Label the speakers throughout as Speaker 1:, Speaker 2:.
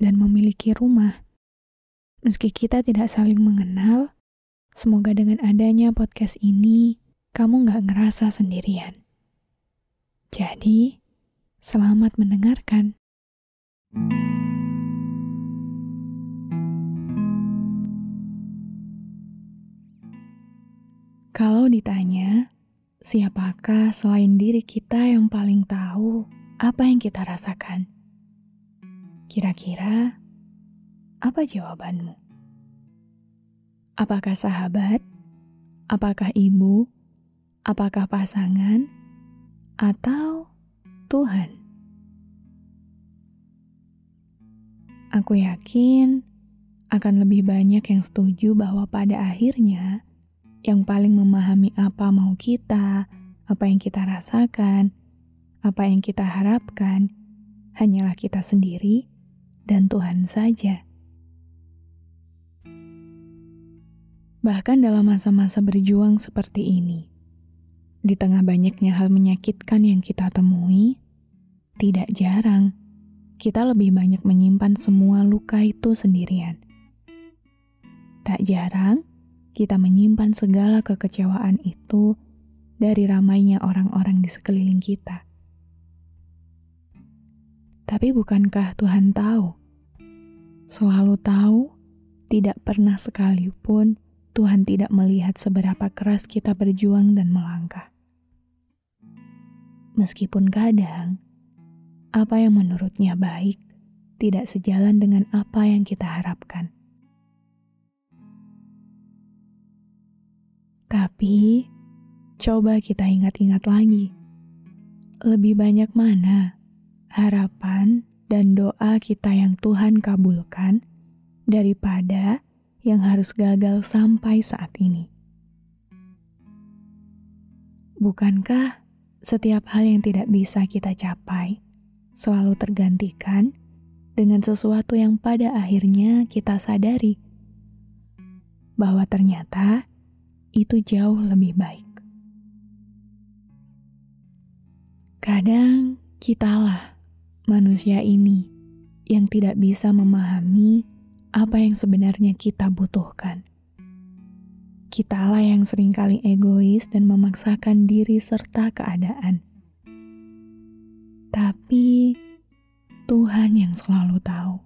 Speaker 1: dan memiliki rumah. Meski kita tidak saling mengenal, semoga dengan adanya podcast ini, kamu nggak ngerasa sendirian. Jadi, selamat mendengarkan. Kalau ditanya, siapakah selain diri kita yang paling tahu apa yang kita rasakan? Kira-kira apa jawabanmu? Apakah sahabat? Apakah ibu? Apakah pasangan? Atau Tuhan? Aku yakin akan lebih banyak yang setuju bahwa pada akhirnya yang paling memahami apa mau kita, apa yang kita rasakan, apa yang kita harapkan, hanyalah kita sendiri dan Tuhan saja. Bahkan dalam masa-masa berjuang seperti ini, di tengah banyaknya hal menyakitkan yang kita temui, tidak jarang kita lebih banyak menyimpan semua luka itu sendirian. Tak jarang kita menyimpan segala kekecewaan itu dari ramainya orang-orang di sekeliling kita. Tapi bukankah Tuhan tahu? Selalu tahu, tidak pernah sekalipun Tuhan tidak melihat seberapa keras kita berjuang dan melangkah. Meskipun kadang, apa yang menurutnya baik tidak sejalan dengan apa yang kita harapkan. Tapi, coba kita ingat-ingat lagi. Lebih banyak mana harapan, dan doa kita yang Tuhan kabulkan daripada yang harus gagal sampai saat ini. Bukankah setiap hal yang tidak bisa kita capai selalu tergantikan dengan sesuatu yang pada akhirnya kita sadari bahwa ternyata itu jauh lebih baik. Kadang kitalah manusia ini yang tidak bisa memahami apa yang sebenarnya kita butuhkan. Kitalah yang sering kali egois dan memaksakan diri serta keadaan. Tapi Tuhan yang selalu tahu.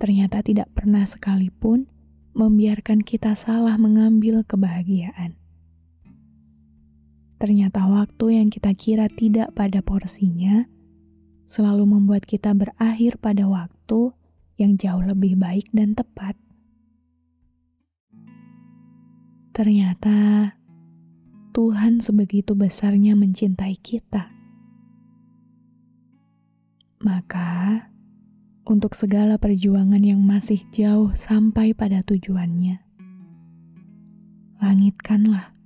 Speaker 1: Ternyata tidak pernah sekalipun membiarkan kita salah mengambil kebahagiaan. Ternyata waktu yang kita kira tidak pada porsinya, selalu membuat kita berakhir pada waktu yang jauh lebih baik dan tepat. Ternyata Tuhan sebegitu besarnya mencintai kita. Maka, untuk segala perjuangan yang masih jauh sampai pada tujuannya, langitkanlah.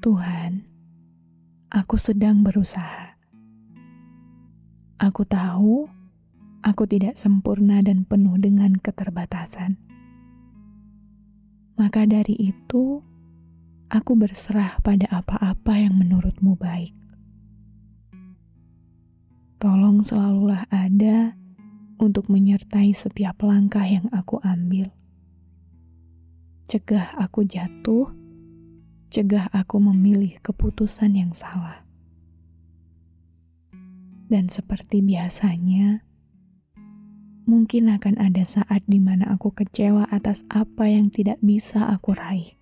Speaker 1: Tuhan, aku sedang berusaha. Aku tahu aku tidak sempurna dan penuh dengan keterbatasan. Maka dari itu, aku berserah pada apa-apa yang menurutmu baik. Tolong selalulah ada untuk menyertai setiap langkah yang aku ambil. Cegah aku jatuh cegah aku memilih keputusan yang salah. Dan seperti biasanya, mungkin akan ada saat di mana aku kecewa atas apa yang tidak bisa aku raih.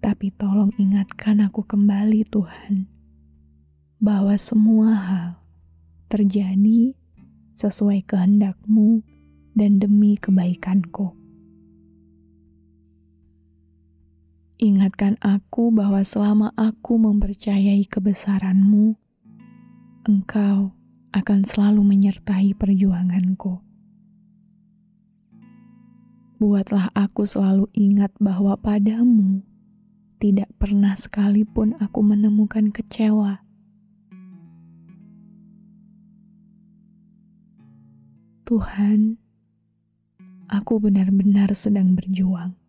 Speaker 1: Tapi tolong ingatkan aku kembali, Tuhan, bahwa semua hal terjadi sesuai kehendak-Mu dan demi kebaikanku. Ingatkan aku bahwa selama aku mempercayai kebesaran-Mu, Engkau akan selalu menyertai perjuanganku. Buatlah aku selalu ingat bahwa padamu tidak pernah sekalipun aku menemukan kecewa. Tuhan, aku benar-benar sedang berjuang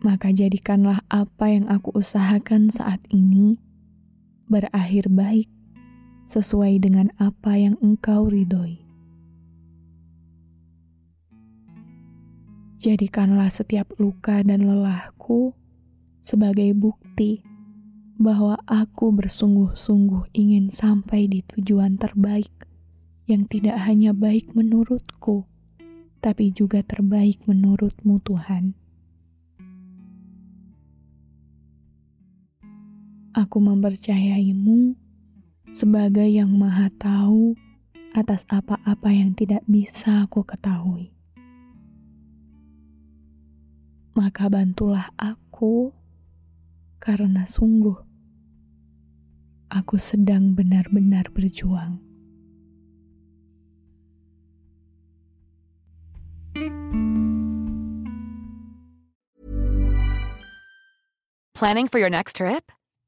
Speaker 1: maka jadikanlah apa yang aku usahakan saat ini berakhir baik sesuai dengan apa yang Engkau ridhoi. Jadikanlah setiap luka dan lelahku sebagai bukti bahwa aku bersungguh-sungguh ingin sampai di tujuan terbaik yang tidak hanya baik menurutku, tapi juga terbaik menurutmu Tuhan. Aku mempercayaimu sebagai yang maha tahu atas apa-apa yang tidak bisa aku ketahui. Maka bantulah aku karena sungguh aku sedang benar-benar berjuang.
Speaker 2: Planning for your next trip?